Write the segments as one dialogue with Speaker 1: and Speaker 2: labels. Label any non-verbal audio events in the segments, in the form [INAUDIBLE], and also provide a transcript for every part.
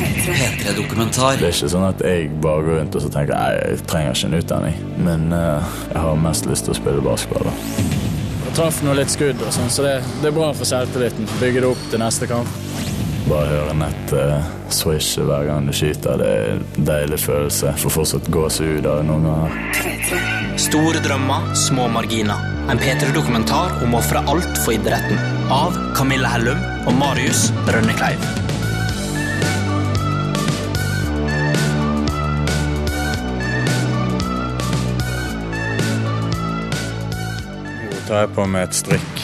Speaker 1: P3-dokumentar.
Speaker 2: Det er ikke sånn at jeg bare går rundt og så tenker nei, jeg trenger ikke en utdanning. Men uh, jeg har mest lyst til å spille basketball. da. Jeg traff nå litt skudd, og sånn, så det, det er bra for selvtilliten. Bygge det opp til neste kamp. Bare høre nettet uh, swishe hver gang du skyter. Det er en deilig følelse. Får fortsatt gåsehud av det noen ganger.
Speaker 3: Store drømmer, små marginer. En P3-dokumentar om å ofre alt for idretten. Av Camilla Hellum og Marius Rønnekleiv.
Speaker 2: Tar jeg på meg et strikk.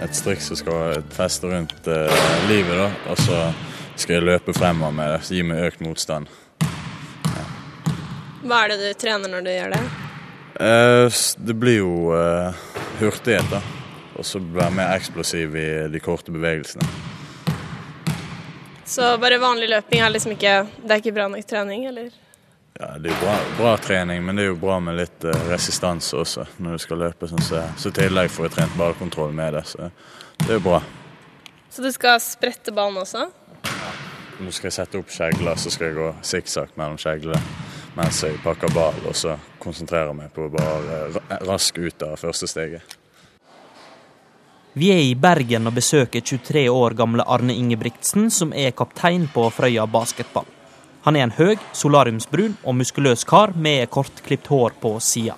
Speaker 2: Et strikk som skal feste rundt eh, livet, da. Og så skal jeg løpe fremover med det. så Gi meg økt motstand.
Speaker 4: Hva er det du trener når du gjør det?
Speaker 2: Eh, det blir jo eh, hurtighet, da. Og så være mer eksplosiv i de korte bevegelsene.
Speaker 4: Så bare vanlig løping er liksom ikke Det er ikke bra nok trening, eller?
Speaker 2: Ja, Det er jo bra, bra trening, men det er jo bra med litt eh, resistanse også når du skal løpe. Sånn, så, så i tillegg får jeg trent ballkontroll med det, så det er jo bra.
Speaker 4: Så du skal sprette ballen også?
Speaker 2: Nå skal jeg sette opp skjegler, så skal jeg gå sikksakk mellom skjeglene mens jeg pakker ball, og så konsentrerer meg på å bare rask ut av første steget.
Speaker 5: Vi er i Bergen og besøker 23 år gamle Arne Ingebrigtsen, som er kaptein på Frøya basketball. Han er en høy, solariumsbrun og muskuløs kar med kortklipt hår på sida.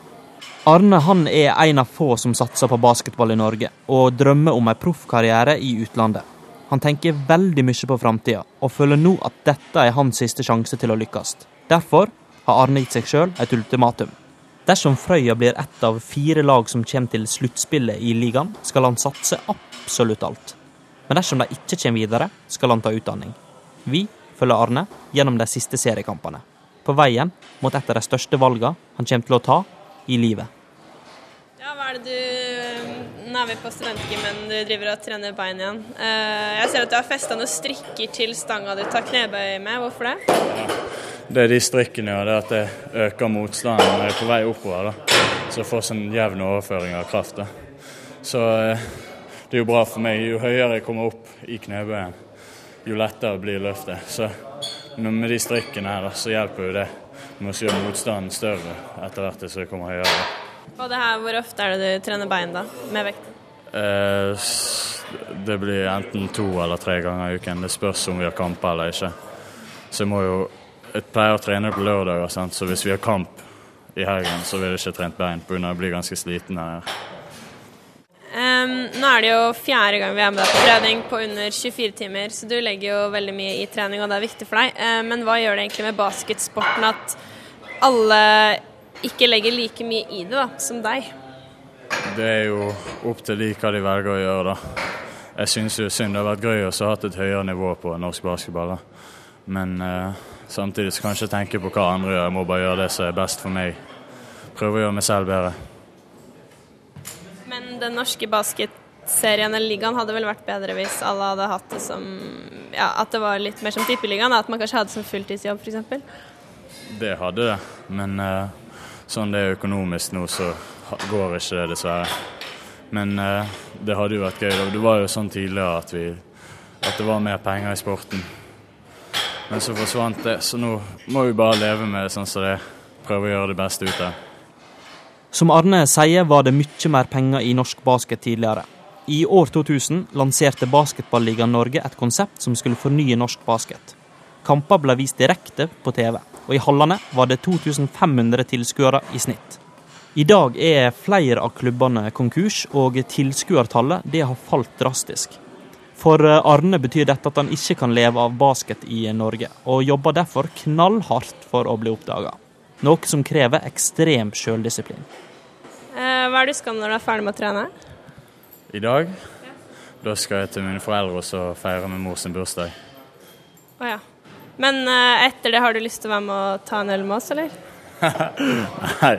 Speaker 5: Arne han er en av få som satser på basketball i Norge, og drømmer om en proffkarriere i utlandet. Han tenker veldig mye på framtida, og føler nå at dette er hans siste sjanse til å lykkes. Derfor har Arne gitt seg sjøl et ultimatum. Dersom Frøya blir ett av fire lag som kommer til sluttspillet i ligaen, skal han satse absolutt alt. Men dersom de ikke kommer videre, skal han ta utdanning. Vi følger Arne gjennom de siste seriekampene. På veien mot et av de største valgene han kommer til å ta i livet.
Speaker 4: Ja, hva er det du Nå er vi på studentgymmen, du driver og trener bein igjen. Eh, Jeg ser at du har festa noen strikker til stanga du tar knebøy med. Hvorfor det?
Speaker 2: Det er de strikkene ja, det er at det øker motstanden når jeg er på vei oppover. da. Så jeg får sånn jevn overføring av kraft. da. Så eh, det er jo bra for meg. Jo høyere jeg kommer opp i knebøyen, jo lettere blir løftet. Så med de strikkene her, så hjelper jo det med å gjøre motstanden større etter hvert som jeg kommer høyere.
Speaker 4: Og det her, Hvor ofte er det du trener bein da, med vekt?
Speaker 2: Eh, det blir enten to eller tre ganger i uken. Det spørs om vi har kamper eller ikke. Så jeg må jo Jeg pleier å trene på lørdager, så hvis vi har kamp i helgen, så vil jeg ikke trent bein pga. jeg blir ganske sliten her.
Speaker 4: Em, nå er det jo fjerde gang vi er med deg på trening på under 24 timer, så du legger jo veldig mye i trening, og det er viktig for deg. Eh, men hva gjør det egentlig med basketsporten at alle ikke legger like mye i det da, som deg?
Speaker 2: Det er jo opp til de hva de velger å gjøre, da. Jeg syns jo synd det har vært gøy å ha et høyere nivå på norsk basketball. da. Men uh, samtidig så kan jeg ikke tenke på hva andre gjør. Jeg må bare gjøre det som er best for meg. Prøve å gjøre meg selv bedre.
Speaker 4: Den norske basketserien eller ligaen hadde vel vært bedre hvis alle hadde hatt det som ja, At det var litt mer som tippeligaen, at man kanskje hadde som fulltidsjobb f.eks.
Speaker 2: Det hadde det, men uh, sånn det er økonomisk nå, så går ikke det, dessverre. Men uh, det hadde jo vært gøy. Det var jo sånn tidligere at, vi, at det var mer penger i sporten. Men så forsvant det, så nå må vi bare leve med det sånn som det er. Prøve å gjøre det beste ut av det.
Speaker 5: Som Arne sier, var det mye mer penger i norsk basket tidligere. I år 2000 lanserte Basketballigaen Norge et konsept som skulle fornye norsk basket. Kamper ble vist direkte på TV, og i hallene var det 2500 tilskuere i snitt. I dag er flere av klubbene konkurs, og tilskuertallet har falt drastisk. For eh, Arne betyr dette at han ikke kan leve av basket i Norge, og jobber derfor knallhardt for å bli oppdaga. Noe som krever ekstrem sjøldisiplin.
Speaker 4: Eh, hva er det du skal når du er ferdig med å trene?
Speaker 2: I dag da skal jeg til mine foreldre og så feire med mor sin bursdag.
Speaker 4: Å ja. Men eh, etter det har du lyst til å være med og ta en øl med oss, eller? [LAUGHS]
Speaker 2: Nei,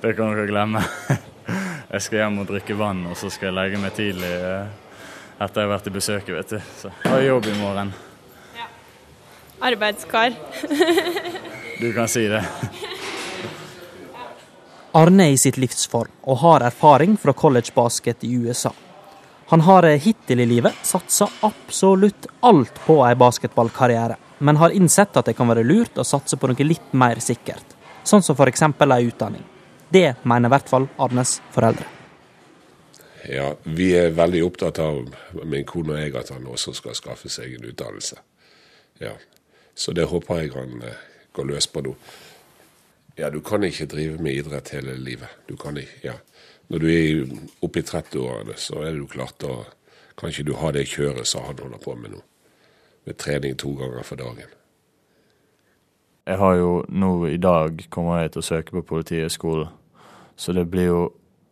Speaker 2: det kan dere glemme. [LAUGHS] Jeg skal hjem og drikke vann, og så skal jeg legge meg tidlig eh, etter jeg har vært i besøket, vet du. Så jeg har jobb i morgen.
Speaker 4: Arbeidskar. [LAUGHS]
Speaker 2: Du kan si det.
Speaker 5: Arne er i sitt livsform og har erfaring fra collegebasket i USA. Han har eh, hittil i livet satsa absolutt alt på ei basketballkarriere. men har innsett at det kan være lurt å satse på noe litt mer sikkert, sånn som f.eks. ei utdanning. Det mener i hvert fall Arnes foreldre.
Speaker 6: Ja, vi er veldig opptatt av, min kone og jeg, at han også skal skaffe seg en utdannelse. Ja, Så det håper jeg han eh, går løs på nå. Ja, du kan ikke drive med idrett hele livet. Du kan ikke, ja. Når du er oppe i 30-årene, så er det jo klart da kan ikke du ha det kjøret som han holder på med nå. Med trening to ganger for dagen.
Speaker 2: Jeg har jo nå i dag kommer jeg til å søke på Politihøgskolen, så det blir jo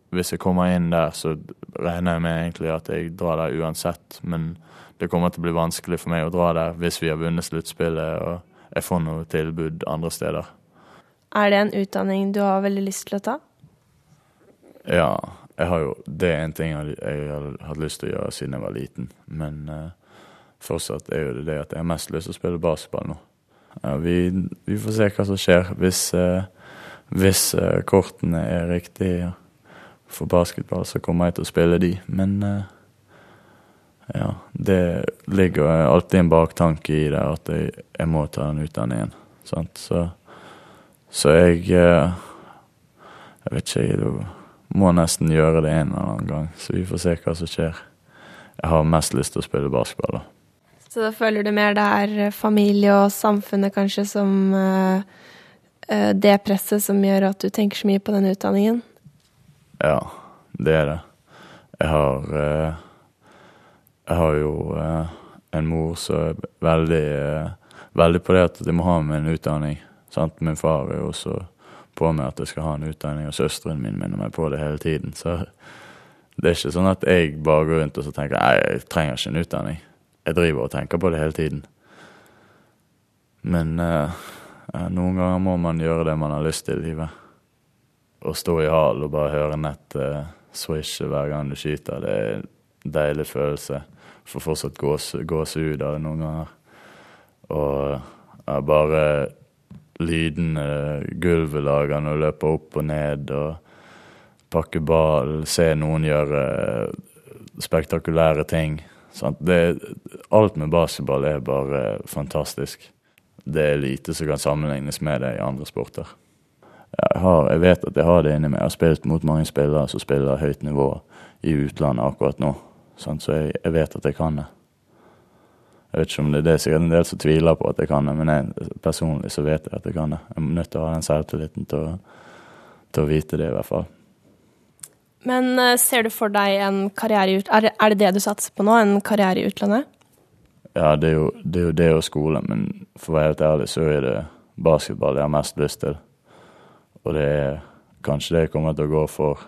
Speaker 2: Hvis jeg kommer inn der, så regner jeg med egentlig at jeg drar der uansett, men det kommer til å bli vanskelig for meg å dra der hvis vi har vunnet sluttspillet og jeg får noe tilbud andre steder.
Speaker 4: Er det en utdanning du har veldig lyst til å ta?
Speaker 2: Ja, jo, det er en ting jeg, jeg hatt lyst til å gjøre siden jeg var liten. Men uh, fortsatt er jo det det at jeg har mest lyst til å spille basketball nå. Ja, vi, vi, får se hva som skjer. Hvis, uh, hvis uh, kortene er riktige for basketball, så kommer jeg til å spille de. Men ja, det ligger alltid en baktanke i det at jeg, jeg må ta den utdanningen. Sant? Så, så jeg Jeg vet ikke, jeg må nesten gjøre det en eller annen gang. Så vi får se hva som skjer. Jeg har mest lyst til å spille basketball, da.
Speaker 4: Så da føler du mer det er familie og samfunnet kanskje som uh, Det presset som gjør at du tenker så mye på den utdanningen?
Speaker 2: Ja, det er det. Jeg har Jeg har jo en mor som er veldig, veldig på det at jeg må ha med en utdanning. Sant? Min far er jo også på meg at jeg skal ha en utdanning, og søsteren min minner meg på det hele tiden. Så det er ikke sånn at jeg bare går rundt og så tenker nei, jeg trenger ikke en utdanning. Jeg driver og tenker på det hele tiden. Men eh, noen ganger må man gjøre det man har lyst til i livet. Å stå i hall og bare høre nettet eh, swishe hver gang du skyter, det er en deilig følelse. Får fortsatt gåsehud av det noen ganger. Og uh, bare lydene gulvet lager når du løper opp og ned, og pakker ball, se noen gjøre spektakulære ting. Det, alt med basketball er bare fantastisk. Det er lite som kan sammenlignes med det i andre sporter. Jeg, har, jeg vet at jeg har det inni meg. Jeg har spilt mot mange spillere som spiller høyt nivå i utlandet akkurat nå, så jeg, jeg vet at jeg kan det. Jeg vet ikke om det er det sikkert en del som tviler på at jeg kan det, men jeg, personlig så vet jeg at jeg kan det. Jeg er nødt til å ha den selvtilliten til å, til å vite det, i hvert fall.
Speaker 4: Men uh, ser du for deg en karriere i utlandet? Er, det det du satser på nå, en karriere i utlandet?
Speaker 2: Ja, det er jo det, er jo det og skole, men for å være helt ærlig så er det basketball jeg har mest lyst til. Og det er kanskje det jeg kommer til å gå for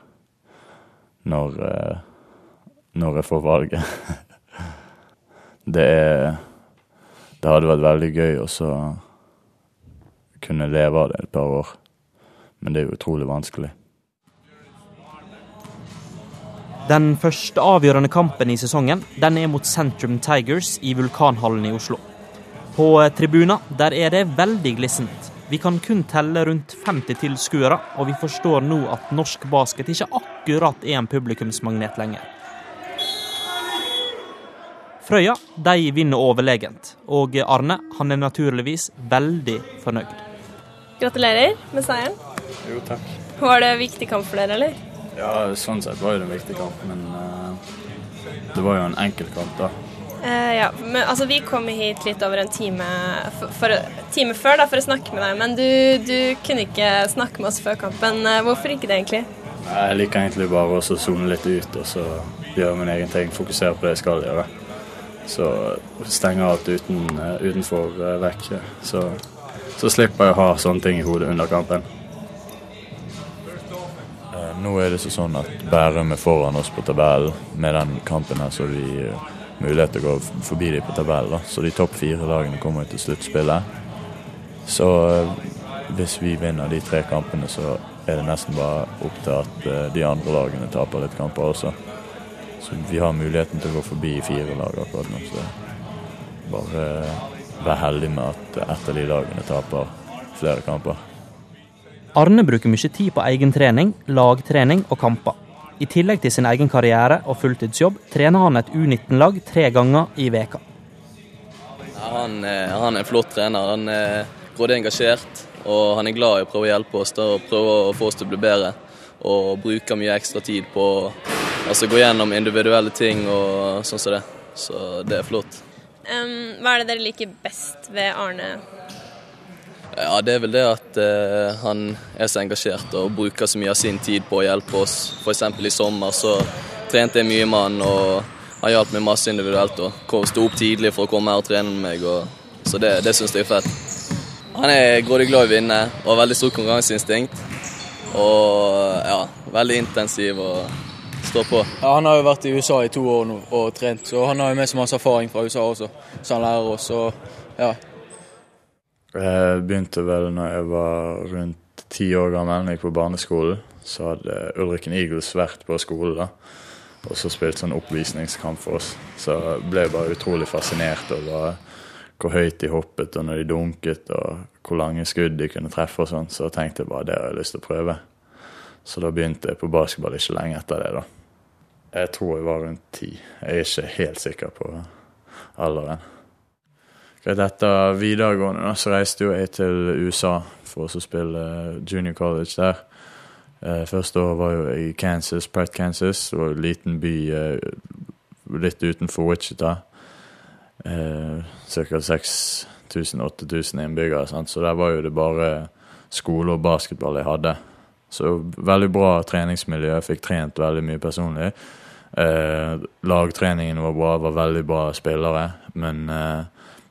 Speaker 2: når, uh, når jeg får valget. [LAUGHS] det er Det hadde vært veldig gøy å kunne leve av det et par år, men det er jo utrolig vanskelig.
Speaker 5: Den første avgjørende kampen i sesongen den er mot Centrum Tigers i Vulkanhallen i Oslo. På tribuna der er det veldig glissent. Vi kan kun telle rundt 50 tilskuere, og vi forstår nå at norsk basket ikke akkurat er en publikumsmagnet lenger. Frøya de vinner overlegent, og Arne han er naturligvis veldig fornøyd.
Speaker 4: Gratulerer med seieren.
Speaker 2: Jo, takk.
Speaker 4: Var det en viktig kamp for dere, eller?
Speaker 2: Ja, sånn sett var det en viktig kamp, men uh, det var jo en enkel kamp, da.
Speaker 4: Uh, ja, men altså Vi kom hit litt over en time, for, for, time før da, for å snakke med deg, men du, du, kunne ikke snakke med oss før kampen. Uh, hvorfor ikke det, egentlig?
Speaker 2: Jeg liker egentlig bare å sone litt ut og så gjøre min egen ting. Fokusere på det jeg skal gjøre. Så stenger alt uten, eh, utenfor eh, vekk. Så, så, slipper jeg å ha sånne ting i hodet under kampen. Eh, nå er det sånn at Bærum er foran oss på tabellen. Med den kampen her så har vi mulighet til å gå forbi dem på tabellen. Så de topp fire lagene kommer til sluttspillet. Så hvis vi vinner de tre kampene, så er det nesten bare opp til at de andre lagene taper litt kamper også. Så vi har muligheten til å gå forbi fire lag akkurat nå. Så bare vær heldig med at ett av de lagene taper flere kamper.
Speaker 5: Arne bruker mye tid på egentrening, lagtrening og kamper. I tillegg til sin egen karriere og fulltidsjobb trener han et U19-lag tre ganger i veka.
Speaker 7: Han, han er en flott trener. Han er grådig engasjert, og han er glad i å prøve å hjelpe oss og prøve å få oss til å bli bedre. Og bruker mye ekstra tid på altså, gå gjennom individuelle ting og sånn som det. Så det er flott.
Speaker 4: Um, hva er det dere liker best ved Arne?
Speaker 7: Ja, Det er vel det at uh, han er så engasjert og bruker så mye av sin tid på å hjelpe oss. F.eks. i sommer så trente jeg mye med han, og han hjalp meg masse individuelt. og Sto opp tidlig for å komme her og trene med meg, og, så det, det syns jeg er fett. Han er grådig glad i å vinne og har veldig stort konkurranseinstinkt. Og ja, veldig intensiv og står på.
Speaker 8: Ja, han har jo vært i USA i to år nå og trent, så han har jo med seg masse erfaring fra USA også, så han lærer oss. Og ja.
Speaker 2: Jeg begynte vel når jeg var rundt ti år gammel, når jeg gikk på barneskolen. Så hadde Ulriken Eagles vært på skolen da, og så spilt sånn oppvisningskamp for oss. Så jeg ble bare utrolig fascinert over hvor høyt de hoppet og når de dunket, og hvor lange skudd de kunne treffe og sånn. Så tenkte jeg bare det har jeg lyst til å prøve. Så da begynte jeg på basketball ikke lenge etter det, da. Jeg tror jeg var rundt ti. Jeg er ikke helt sikker på alderen. Etter videregående så reiste jeg til USA for å spille junior college der. Eh, første år var jo i Kansas, Pratt, Kansas. Det var en liten by eh, litt utenfor Wichita eh, ca. 6000-8000 innbyggere. Sant? Så der var jo det bare skole og basketball jeg hadde. Så veldig bra treningsmiljø. Jeg fikk trent veldig mye personlig. Eh, lagtreningen var bra, var veldig bra spillere. Men eh,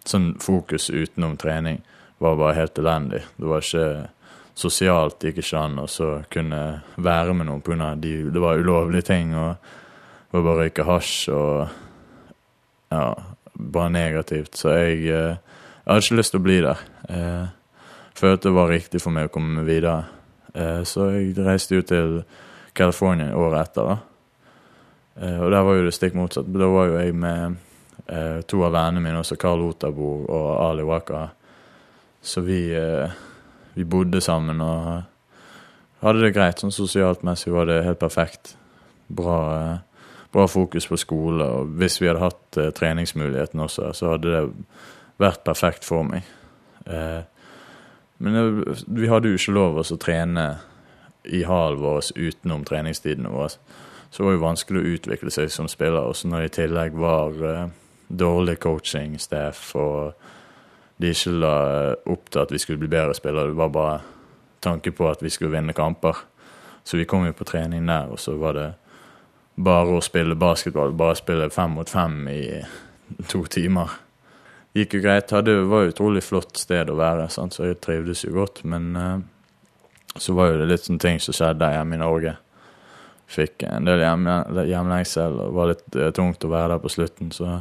Speaker 2: sånn fokus utenom trening var bare helt elendig. Det var ikke sosialt det gikk ikke an å kunne være med noen pga. De, det var ulovlige ting. og Det var bare å røyke hasj og ja, bare negativt. Så jeg, eh, jeg hadde ikke lyst til å bli der. Eh, følte det var riktig for meg å komme meg videre. Eh, så jeg reiste jo til California året etter, da. Og der var jo det stikk motsatt. Da var jo jeg med to av vennene mine, også Karl Otabor og Ali Waka. Så vi, vi bodde sammen og hadde det greit. Sånn sosialt messig var det helt perfekt. Bra bra fokus på skole. Og hvis vi hadde hatt treningsmuligheten også, så hadde det vært perfekt for meg. Men vi hadde jo ikke lov å trene i hallen vår utenom treningstidene våre. Så var det vanskelig å utvikle seg som spiller. Også når det i tillegg var uh, dårlig coaching, staff, og de ikke la opp til at vi skulle bli bedre spillere. Det var bare tanke på at vi skulle vinne kamper. Så vi kom jo på trening der, og så var det bare å spille basketball, bare spille fem mot fem i to timer. Gikk jo greit. Det var et utrolig flott sted å være, sant? så jeg trivdes jo godt. Men uh, så var jo det litt sånne ting som skjedde hjemme i Norge. Fikk en del hjemlengsel, og var litt uh, tungt å være der på slutten. Så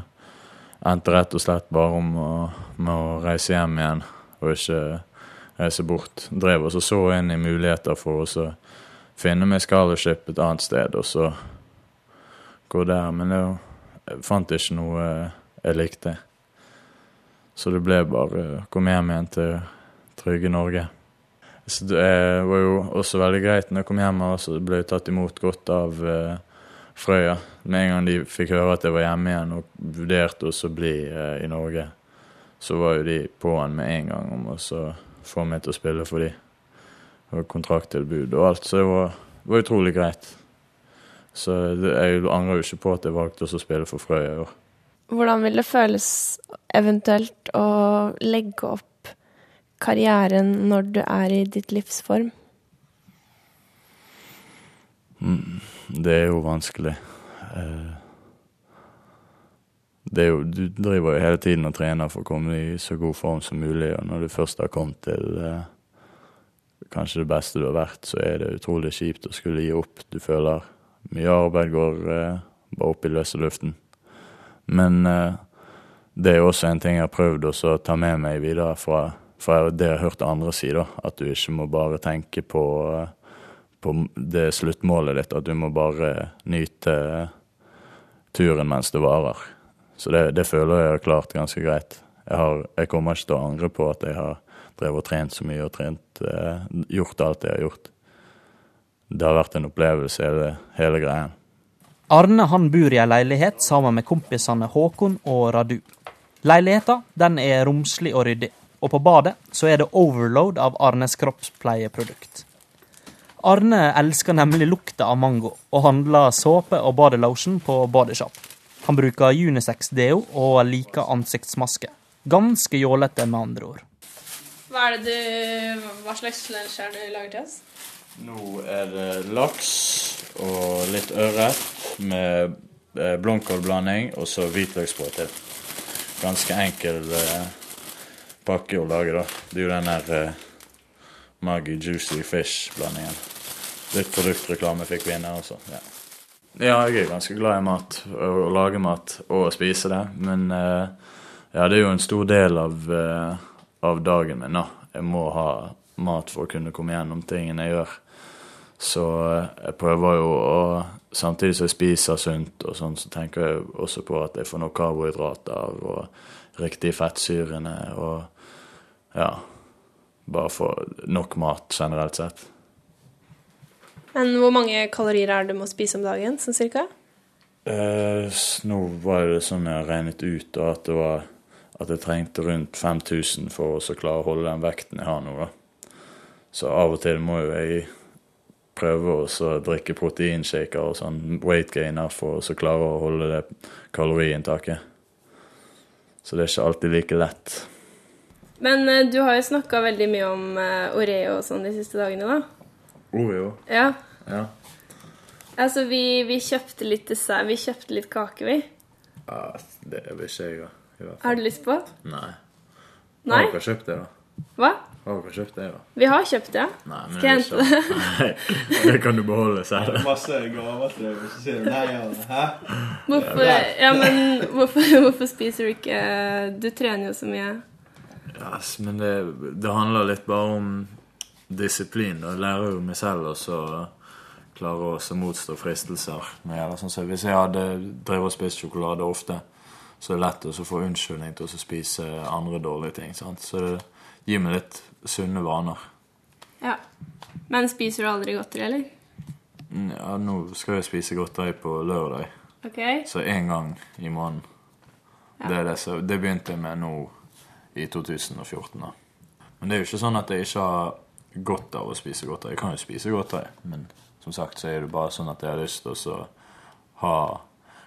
Speaker 2: endte rett og slett bare om å, med å reise hjem igjen, og ikke reise bort. Drev og så inn i muligheter for å finne meg scholarship et annet sted, og så gå der. Men jeg fant ikke noe eh, jeg likte. Så det ble bare å komme hjem igjen til trygge Norge. Så det var jo også veldig greit når jeg kom hjem, og så ble jeg tatt imot godt av uh, Frøya. Med en gang de fikk høre at jeg var hjemme igjen og vurderte å bli uh, i Norge, så var jo de på'n med en gang om å få meg til å spille for dem. Og kontrakttilbud og alt. Så det var, det var utrolig greit. Så jeg angrer jo ikke på at jeg valgte å spille for Frøya i år.
Speaker 4: Hvordan vil det føles eventuelt å legge opp karrieren når du er i ditt livsform?
Speaker 2: Mm, det er jo vanskelig. Eh, det er jo, du driver jo hele tiden og trener for å komme i så god form som mulig, og når du først har kommet til eh, kanskje det beste du har vært, så er det utrolig kjipt å skulle gi opp. Du føler mye arbeid går eh, bare opp i løse luften. Men det er også en ting jeg har prøvd å ta med meg videre fra, fra det jeg har hørt andre si, da. At du ikke må bare tenke på, på det sluttmålet ditt, at du må bare nyte turen mens det varer. Så det, det føler jeg har klart ganske greit. Jeg, har, jeg, kommer ikke til å angre på at jeg har drevet og trent så mye og trent, eh, gjort alt jeg har gjort det har vært en opplevelse, hele, hele greien.
Speaker 5: Arne han bor i ei leilighet sammen med kompisene Håkon og Radu. Leiligheta er romslig og ryddig, og på badet så er det overload av Arnes kroppspleieprodukt. Arne elsker nemlig lukta av mango, og handler såpe og badelotion på Bodyshop. Han bruker unisex-deo og liker ansiktsmaske. Ganske jålete, med andre ord.
Speaker 4: Hva, er det du, hva slags lunsj er det du lager til oss?
Speaker 2: Nå er det laks og litt ørret med eh, blomkålblanding og så hvitløksbrød til. Ganske enkel eh, pakke og lage, da. Det er jo den der uh, Maggi Juicy Fish-blandingen. Litt produktreklame fikk vi inn her også. Ja. ja, jeg er ganske glad i mat, å lage mat og å spise det. Men uh, ja, det er jo en stor del av, uh, av dagen min, da. Jeg må ha mat for å kunne komme gjennom tingene jeg gjør. Så jeg prøver jo å Samtidig som jeg spiser sunt, og sånn, så tenker jeg også på at jeg får nok karbohydrater og riktige fettsyrene og ja Bare få nok mat generelt sett.
Speaker 4: Men hvor mange kalorier er det du må spise om dagen, sånn cirka?
Speaker 2: Eh, nå var det sånn jeg regnet ut, da, at det var at jeg trengte rundt 5000 for å klare å holde den vekten jeg har nå. da. Så av og til må jo jeg prøve å drikke proteinshaker og sånn weight gainer for å klare å holde det kaloriinntaket. Så det er ikke alltid like lett.
Speaker 4: Men uh, du har jo snakka veldig mye om uh, Oreo og sånn de siste dagene, da.
Speaker 2: Oreo?
Speaker 4: Ja.
Speaker 2: ja.
Speaker 4: Altså, vi, vi, kjøpte litt dessert. Vi kjøpte litt kake, vi.
Speaker 2: Ja, det vil ikke jeg,
Speaker 4: da. Har du lyst på?
Speaker 2: Nei.
Speaker 4: Nei?
Speaker 2: Har dere kjøpt det, da?
Speaker 4: Hva?
Speaker 2: Har dere kjøpt det, da?
Speaker 4: Vi har kjøpt det.
Speaker 2: Nei, men Skal jeg hente det? [LAUGHS] Nei, det kan du beholde selv.
Speaker 9: Det er masse gaver til deg, og så sier du nei, ja. Hæ?
Speaker 4: Hvorfor, ja, men hvorfor, [LAUGHS] hvorfor spiser du ikke Du trener jo så mye.
Speaker 2: Ja, men det, det, handler litt bare om disiplin. Jeg lærer jo meg selv å klare å motstå fristelser. Sånn, så hvis jeg hadde drevet og spist sjokolade ofte, så er det lett å få unnskyldning til å spise andre dårlige ting. Sant? Så det gir meg litt sunne vaner.
Speaker 4: Ja. Men spiser du aldri godteri, eller?
Speaker 2: Ja, nå skal jeg spise godteri på lørdag.
Speaker 4: Okay.
Speaker 2: Så én gang i måneden. Ja. Det, det, så, det, begynte jeg med nå i 2014. da. Men det er jo ikke sånn at jeg ikke har godt av å spise godteri. Jeg kan jo spise godteri, men som sagt så er det bare sånn at jeg har lyst til å ha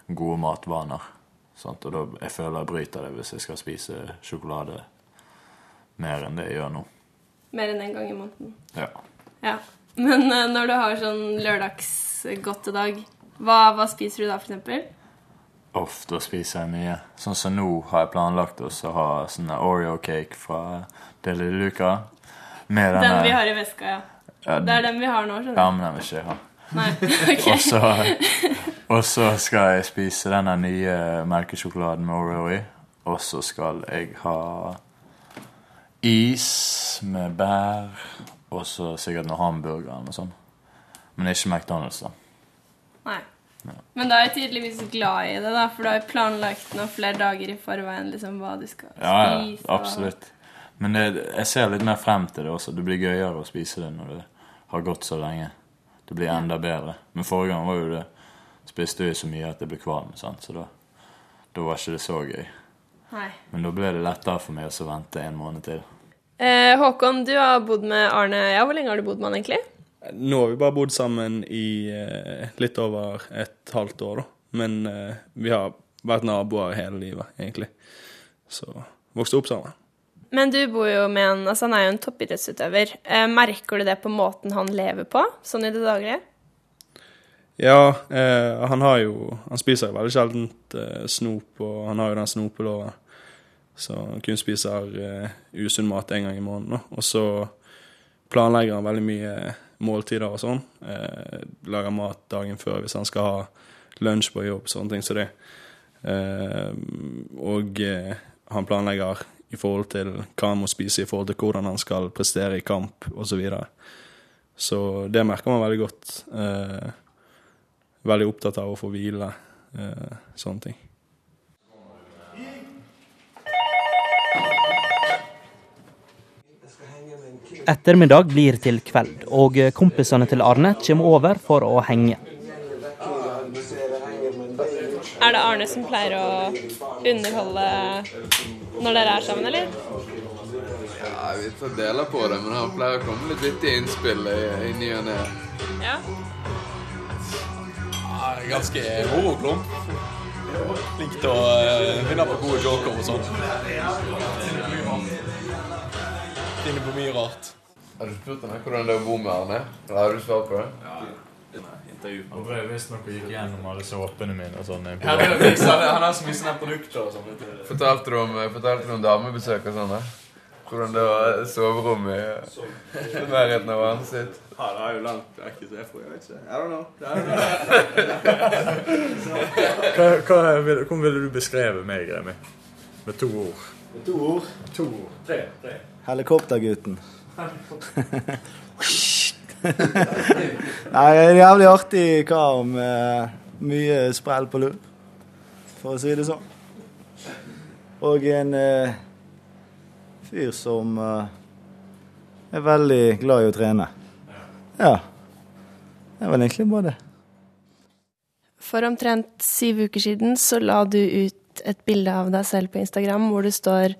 Speaker 2: gode matvaner. Sant? Og da, jeg føler jeg bryter det hvis jeg skal spise sjokolade mer enn det jeg gjør nå.
Speaker 4: Mer enn én en gang i måneden?
Speaker 2: Ja.
Speaker 4: ja. Men uh, når du har sånn lørdagsgodtedag, hva, hva spiser du da, f.eks.?
Speaker 2: Ofte spiser jeg mye. Sånn som nå har jeg planlagt å ha sånne Oreo-cake fra Deli Luca.
Speaker 4: Med den vi har i veska, ja. ja. Det er den vi har nå, skjønner
Speaker 2: du. Ja, men den vil ikke jeg ha.
Speaker 4: Nei, [LAUGHS] ok.
Speaker 2: og, så, skal jeg spise denne nye melkesjokoladen med Oreo i. Og så skal jeg ha is med bær og så sikkert noe hamburger eller noe sånt. Men ikke McDonald's, da.
Speaker 4: Nei. Ja. Men da er jeg tydeligvis glad i det, da, for du har jo planlagt noen flere dager i forveien liksom, hva du skal
Speaker 2: ja, spise. Ja, absolutt. Men det, jeg ser litt mer frem til det også. Det blir gøyere å spise det når det har gått så lenge. Det blir enda bedre. Men forrige gang var jo det spiste jo så mye at jeg ble kvalm, sant? så da, da var ikke det så gøy.
Speaker 4: Nei.
Speaker 2: Men da ble det lettere for meg å vente en måned til.
Speaker 4: Eh, Håkon, du har bodd med Arne. Ja, Hvor lenge har du bodd med han egentlig?
Speaker 9: Nå har vi bare bodd sammen i eh, litt over et halvt år, da. Men eh, vi har vært naboer hele livet, egentlig. Så vokste opp sammen.
Speaker 4: Men du bor jo med en Altså, han er jo en toppidrettsutøver. Eh, merker du det på måten han lever på, sånn i det daglige?
Speaker 9: Ja, eh, han har jo Han spiser jo veldig sjelden eh, snop, og han har jo den snopeloven. Så han kun spiser uh, usunn mat en gang i måneden. Og så planlegger han veldig mye måltider og sånn. Uh, lager mat dagen før hvis han skal ha lunsj på jobb, sånne ting som det. Uh, og han planlegger i forhold til hva han må spise i forhold til hvordan han skal prestere i kamp osv. Så, videre. så det merker man veldig godt. veldig opptatt av å få hvile, sånne ting.
Speaker 5: Ettermiddag blir til kveld, og kompisene til Arne kommer over for å henge.
Speaker 4: Er det Arne som pleier å underholde når dere er sammen, eller?
Speaker 10: Ja, vi tar deler på det, men han pleier å komme litt vittige innspill i, i ny og ne.
Speaker 4: Ja.
Speaker 11: Ja, ganske moroklump. Flink til å uh, finne på gode joker og sånn. Finner på mye rart.
Speaker 10: Har du spurt henne hvordan det er å bo med Arne? Eller har du svart på det?
Speaker 2: Ja, Han drev visstnok og gikk gjennom alle såpene mine og sånn.
Speaker 11: Ja, det han har så mye sånne produkter og sånn.
Speaker 10: Fortalte du om, fortalte du om damebesøk og sånn? Hvordan det var soverom i nærheten av hverandre sitt?
Speaker 9: Ja, det er jo langt vekk, så jeg får jeg vet ikke. I don't know. I don't know.
Speaker 2: Hva, hva, vil- hvordan ville du beskreve meg, Remi? Med to ord.
Speaker 12: Med To ord.
Speaker 2: To ord. Tre. tre.
Speaker 12: Helikoptergutten. Nei, det en jævlig artig kar med mye sprell på lur, for å si det sånn. Og en eh, fyr som eh, er veldig glad i å trene. Ja. Det er vel egentlig bare det.
Speaker 4: For omtrent syv uker siden så la du ut et bilde av deg selv på Instagram hvor du står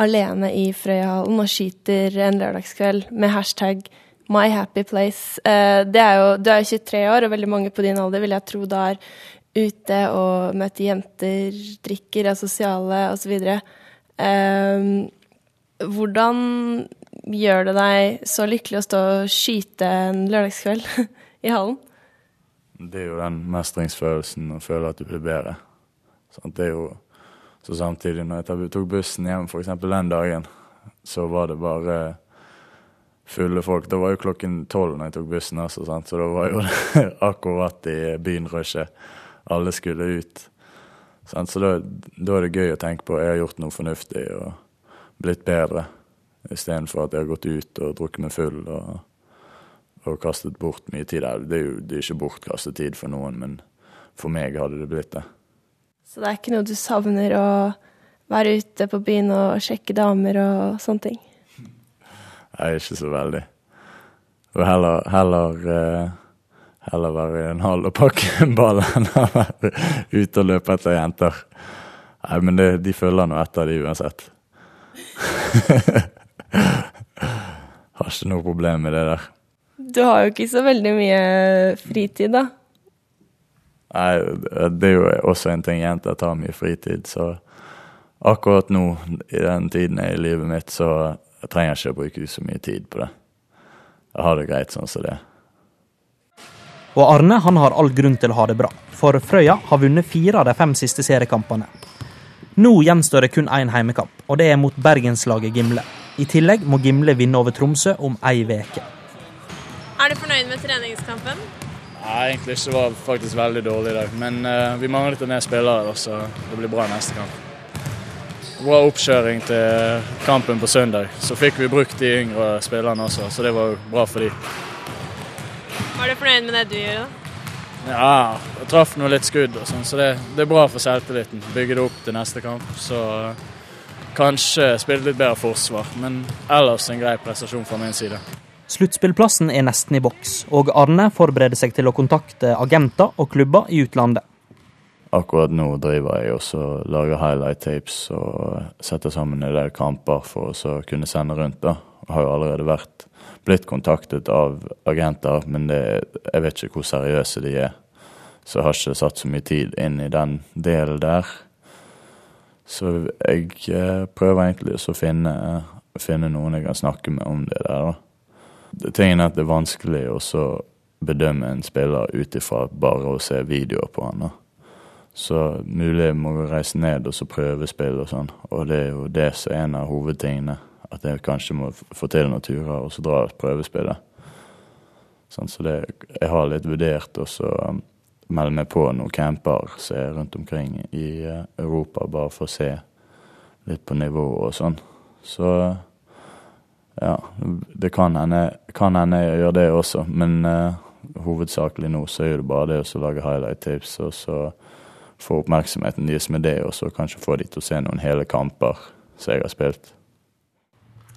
Speaker 4: alene i Frøyahallen og skyter en lørdagskveld med hashtag My happy place. Eh, det er jo, du er jo 23 år, og veldig mange på din alder vil jeg tro da er ute og møter jenter, drikker, er sosiale osv. Eh, hvordan gjør det deg så lykkelig å stå og skyte en lørdagskveld [LAUGHS] i hallen?
Speaker 2: Det er jo den mestringsfølelsen å føle at du blir bedre. Det er jo, så samtidig, når jeg tok bussen hjem f.eks. den dagen, så var det bare fulle folk. Da var jo klokken tolv når jeg tok bussen sant? så da var jo det [LAUGHS] akkurat i bynrushet. Alle skulle ut. Sant? Så da, da er det gøy å tenke på jeg har gjort noe fornuftig og blitt bedre, istedenfor at jeg har gått ut og drukket meg full. og og kastet bort mye tid. Det er jo det er ikke bortkastet tid for noen, men for meg hadde det blitt det.
Speaker 4: Så det er ikke noe du savner å være ute på byen og sjekke damer og sånne ting?
Speaker 2: Er ikke så veldig. Og heller, heller, eh, heller være i en hall og pakke en ball enn å være ute og løpe etter jenter. Nei, men det, de følger nå etter de uansett. [LAUGHS] Har ikke noe problem med det der.
Speaker 4: Du har jo ikke så veldig mye fritid, da.
Speaker 2: Nei, det er jo også en ting jenter tar mye fritid, så akkurat nå, i den tiden jeg er i livet mitt, så jeg trenger ikke å bruke så mye tid på det. Jeg har det greit sånn som det er.
Speaker 5: Og Arne han har all grunn til å ha det bra, for Frøya har vunnet fire av de fem siste seriekampene. Nå gjenstår det kun én heimekamp, og det er mot bergenslaget Gimle. I tillegg må Gimle vinne over Tromsø om ei veke.
Speaker 4: Er du fornøyd med treningskampen?
Speaker 13: Nei, egentlig ikke. Var faktisk veldig dårlig i dag. Men uh, vi manglet en del spillere, så det blir bra neste kamp. Bra oppkjøring til kampen på søndag. Så fikk vi brukt de yngre spillerne også, så det var bra for de.
Speaker 4: Var du fornøyd med det du gjør, da?
Speaker 13: Ja, jeg traff nå litt skudd og sånn, så det, det er bra for selvtilliten. Bygge det opp til neste kamp. Så uh, kanskje spille litt bedre forsvar. Men ellers en grei prestasjon fra min side.
Speaker 5: Sluttspillplassen er nesten i boks, og Arne forbereder seg til å kontakte agenter og klubber i utlandet.
Speaker 2: Akkurat nå driver jeg også og lager highlight tapes og setter sammen en del kamper for å kunne sende rundt. da. Jeg har jo allerede vært blitt kontaktet av agenter, men det, jeg vet ikke hvor seriøse de er. Så jeg har ikke satt så mye tid inn i den delen der. Så jeg eh, prøver egentlig å finne, finne noen jeg kan snakke med om det der. da. Tingen er at det er vanskelig å bedømme en spiller ut ifra bare å se videoer på han. Så mulig må vi reise ned og så prøvespille og sånn. Og det er jo det som er en av hovedtingene. At jeg kanskje må få til noen turer og så dra og prøvespille. Sånn, så det, jeg har litt vurdert å um, melde meg på noen camper som er rundt omkring i eh, Europa, bare for å se litt på nivået og sånn. Så ja, det kan hende, kan hende jeg gjør det også, men uh, hovedsakelig nå så er det bare det å lage highlight-tips og så få oppmerksomheten deres med det, og så kanskje få de til å se noen hele kamper som jeg har spilt.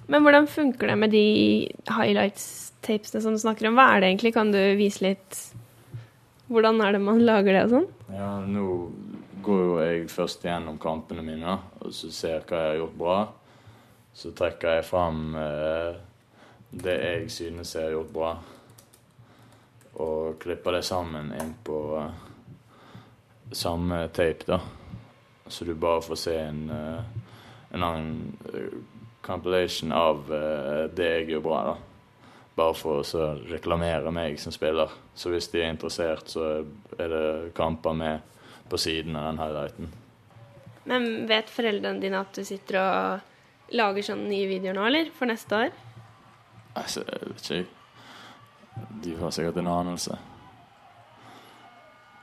Speaker 4: Men hvordan funker det med de highlights-tapesene som du snakker om? Hva er det egentlig? Kan du vise litt Hvordan er det man lager det og sånn?
Speaker 2: Ja, nå går jo jeg først gjennom kampene mine og så ser jeg hva jeg har gjort bra. Så trekker jeg fram eh, det jeg synes jeg har gjort bra, og klipper det sammen inn på eh, samme tape, da. Så du bare får se en, eh, en annen eh, compilation av eh, det jeg gjør bra, da. Bare for å reklamere meg som spiller. Så hvis de er interessert, så er det kamper med på siden av den highlighten.
Speaker 4: Men vet foreldrene dine at du sitter og lager sånne nye videoer nå, eller? For neste år?
Speaker 2: Altså, jeg vet ikke. De har sikkert en anelse.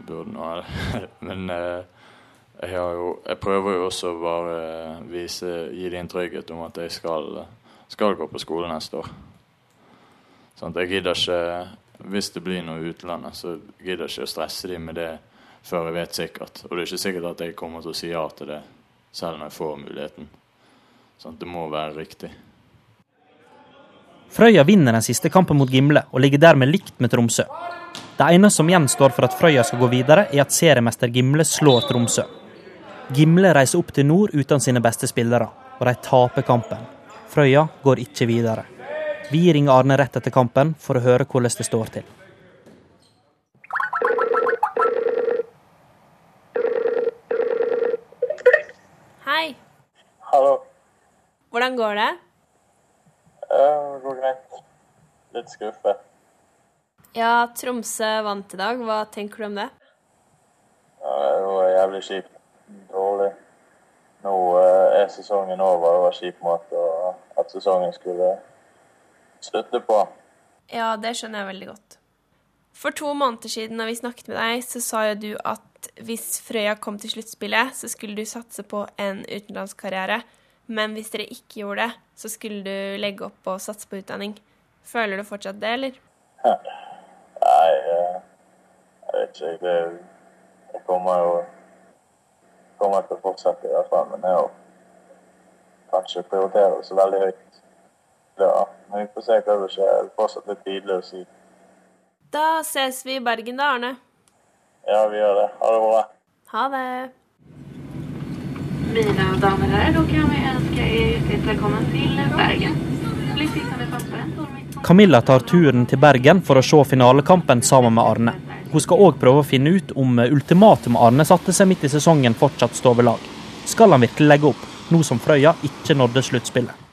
Speaker 2: Burde nå ha det. [LAUGHS] Men eh, jeg har jo Jeg prøver jo også å bare vise Gi dem trygghet om at jeg skal, skal gå på skole neste år. Sånn at jeg gidder ikke Hvis det blir noe i utlandet, så gidder jeg ikke å stresse dem med det før jeg vet sikkert. Og det er ikke sikkert at jeg kommer til å si ja til det selv når jeg får muligheten. Sånn at det må være riktig.
Speaker 5: Frøya vinner den siste kampen mot Gimle, og ligger dermed likt med Tromsø. Det eneste som gjenstår for at Frøya skal gå videre, er at seriemester Gimle slår Tromsø. Gimle reiser opp til nord uten sine beste spillere, og de taper kampen. Frøya går ikke videre. Vi ringer Arne rett etter kampen for å høre hvordan det står til.
Speaker 4: Hei.
Speaker 14: Hallo.
Speaker 4: Hvordan går det?
Speaker 14: Det går greit. Litt skuffet.
Speaker 4: Ja, Tromsø vant i dag. Hva tenker du om det?
Speaker 14: Ja, det var jævlig kjipt. Dårlig. Nå eh, er sesongen over. Det var kjip måte at sesongen skulle slutte på.
Speaker 4: Ja, det skjønner jeg veldig godt. For to måneder siden når vi snakket med deg, så sa jo du at hvis Frøya kom til sluttspillet, så skulle du satse på en utenlandskarriere. Men hvis dere ikke gjorde det, så skulle du legge opp og satse på utdanning. Føler du fortsatt det, eller?
Speaker 14: Nei, eh, jeg vet ikke. Det, jeg kommer jo kommer til å fortsette i hvert fall, men jeg kan ikke prioritere det så veldig høyt. Ja, men vi får se hva som skjer. Det er fortsatt litt tidlig å si.
Speaker 4: Da ses vi i Bergen da, Arne.
Speaker 14: Ja, vi gjør det. Ha det bra.
Speaker 4: Ha det.
Speaker 15: Mina damer och dere med? kan vi er hjärtligt Bergen.
Speaker 5: Camilla tar turen til Bergen for å se finalekampen sammen med Arne. Hun skal òg prøve å finne ut om ultimatumet Arne satte seg midt i sesongen, fortsatt står ved lag. Skal han virkelig legge opp, nå som Frøya ikke nådde sluttspillet?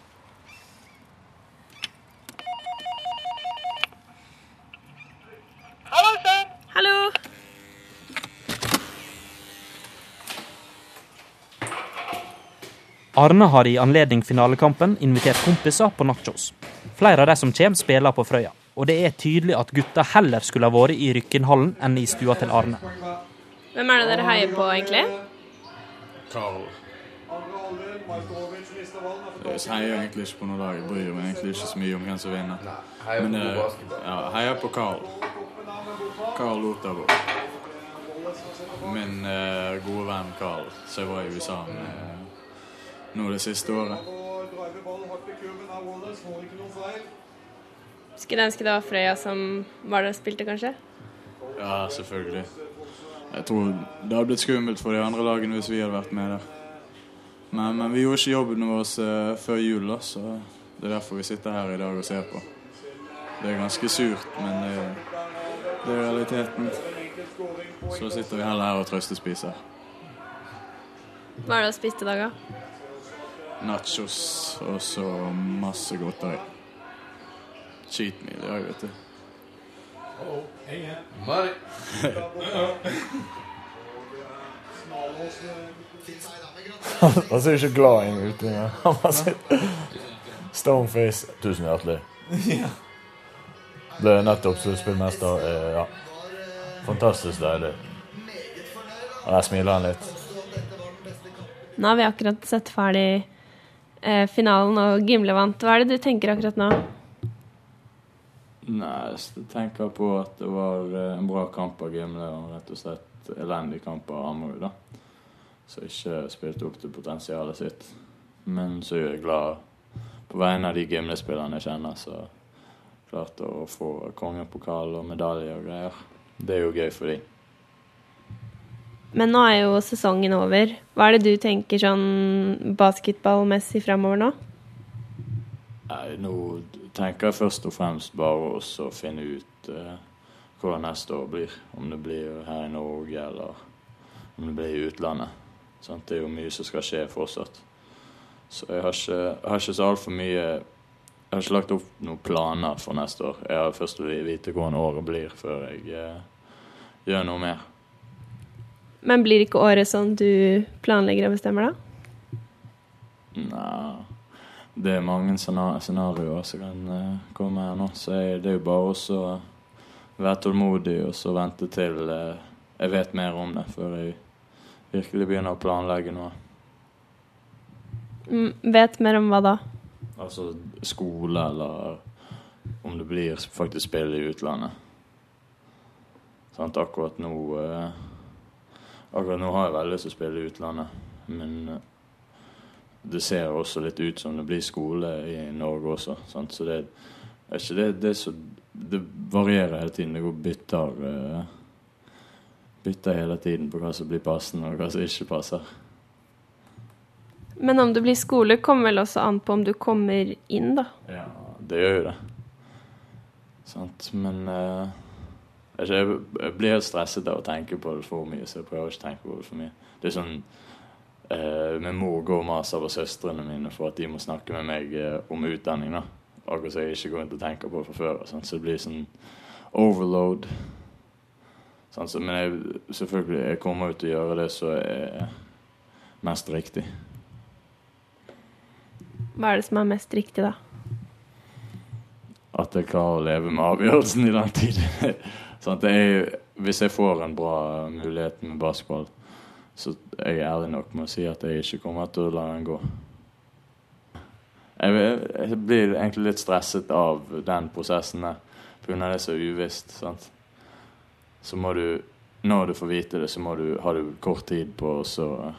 Speaker 4: Hallo!
Speaker 5: Arne har i anledning finalekampen invitert kompiser på nachos. Flere av de som kommer, spiller på Frøya. Og det er tydelig at gutta heller skulle ha vært i Rykkinhallen enn i stua til Arne.
Speaker 4: Hvem er det dere heier på, egentlig?
Speaker 2: Karl. Jeg heier egentlig ikke på noe lag. Jeg bryr meg egentlig ikke så mye om hvem som vinner. Men,
Speaker 10: god
Speaker 2: eh. Ja, heier på Karl. Karl Otavo. Min uh, gode venn Karl, som jeg var i USA med nå det siste året.
Speaker 4: Skulle ønske det var Frøya som var der og spilte, kanskje?
Speaker 2: Ja, selvfølgelig. Jeg tror det hadde blitt skummelt for de andre lagene hvis vi hadde vært med der. Men, men vi gjorde ikke jobben vår eh, før jul, da, så det er derfor vi sitter her i dag og ser på. Det er ganske surt, men det, det er realiteten. Så sitter vi heller her og trøstespiser.
Speaker 4: Hva er det du har spist i dag, da?
Speaker 2: Nachos og så masse godteri. Cheat meal i dag, vet du.
Speaker 10: Mari.
Speaker 16: Han ser ikke glad ut engang. Han bare sitter stoneface. Tusen hjertelig.
Speaker 12: Det
Speaker 16: Ble nettopp sluttspillmester. Eh, ja. Fantastisk deilig. Og der smiler han litt.
Speaker 4: Nå har vi akkurat sett ferdig eh, finalen, og Gimle vant. Hva er det du tenker akkurat nå?
Speaker 2: Nei, jeg tenker på at det var eh, en bra kamp av Gimle og rett og slett elendig kamp av Ammerud, da. Som ikke spilte opp til potensialet sitt. Men så er jeg glad på vegne av de Gimle-spillerne jeg kjenner, så klarte å få kongepokal og medalje og greier. Det er jo gøy for de.
Speaker 4: Men nå er jo sesongen over. Hva er det du tenker sånn basketballmessig fremover nå?
Speaker 2: Nei, nå tenker jeg først og fremst bare å finne ut uh, hva neste år blir. Om det blir her i Norge, eller om det blir i utlandet. Sant? Det er jo mye som skal skje fortsatt. Så jeg har ikke, jeg har ikke så altfor mye Jeg har ikke lagt opp noen planer for neste år. Jeg har først å vite hvordan året blir, før jeg uh, gjør noe mer.
Speaker 4: Men blir ikke året som du planlegger og bestemmer, da?
Speaker 2: Nei Det er mange scenarioer som kan uh, komme her nå. Så jeg, det er jo bare å være tålmodig og så vente til uh, jeg vet mer om det, før jeg virkelig begynner å planlegge noe.
Speaker 4: Mm, vet mer om hva da?
Speaker 2: Altså skole, eller om det blir faktisk spill i utlandet. Sant, akkurat nå uh, Akkurat nå har jeg veldig lyst til å spille i utlandet, men uh, det ser også litt ut som det blir skole i Norge også. Sant? Så det er ikke det, det, så, det varierer hele tiden. Det går bytter uh, bytter hele tiden på hva som blir passende, og hva som ikke passer.
Speaker 4: Men om det blir skole, kommer vel også an på om du kommer inn, da?
Speaker 2: Ja, det gjør jo det. Sant. Men uh, jeg, blir helt stresset av å tenke på det for mye, så jeg prøver ikke å tenke på det for mye. Det er sånn uh, Min mor går og maser over søstrene mine for at de må snakke med meg uh, om utdanning. da. Akkurat som jeg ikke går rundt og tenker på det fra før. Sånn. Så det blir sånn overload. Sånn, så, men jeg, selvfølgelig, jeg kommer jo til å gjøre det som er mest riktig.
Speaker 4: Hva er det som er mest riktig, da?
Speaker 2: At jeg klarer å leve med avgjørelsen i den tid. [LAUGHS] sånn, jeg, hvis jeg får en bra mulighet med basketball, så er jeg ærlig nok med å si at jeg ikke kommer til å la den gå. Jeg, jeg blir egentlig litt stresset av den prosessen der, pga. det er er uvisst. sant? så må du Når du får vite det, så må du, har du kort tid på å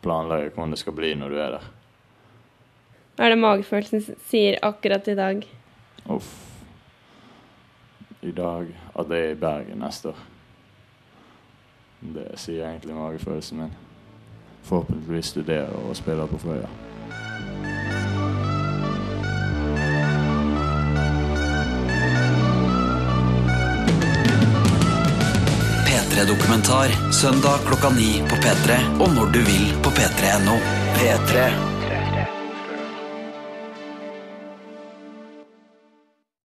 Speaker 2: planlegge hvordan det skal bli når du er der.
Speaker 4: Hva er det magefølelsen sier akkurat i dag?
Speaker 2: Uff. I dag at det er i Bergen neste år. Det sier egentlig magefølelsen min. Forhåpentligvis studerer og spiller på Frøya.
Speaker 1: P3-dokumentar søndag klokka ni på P3 og når du vil på p3.no. P3.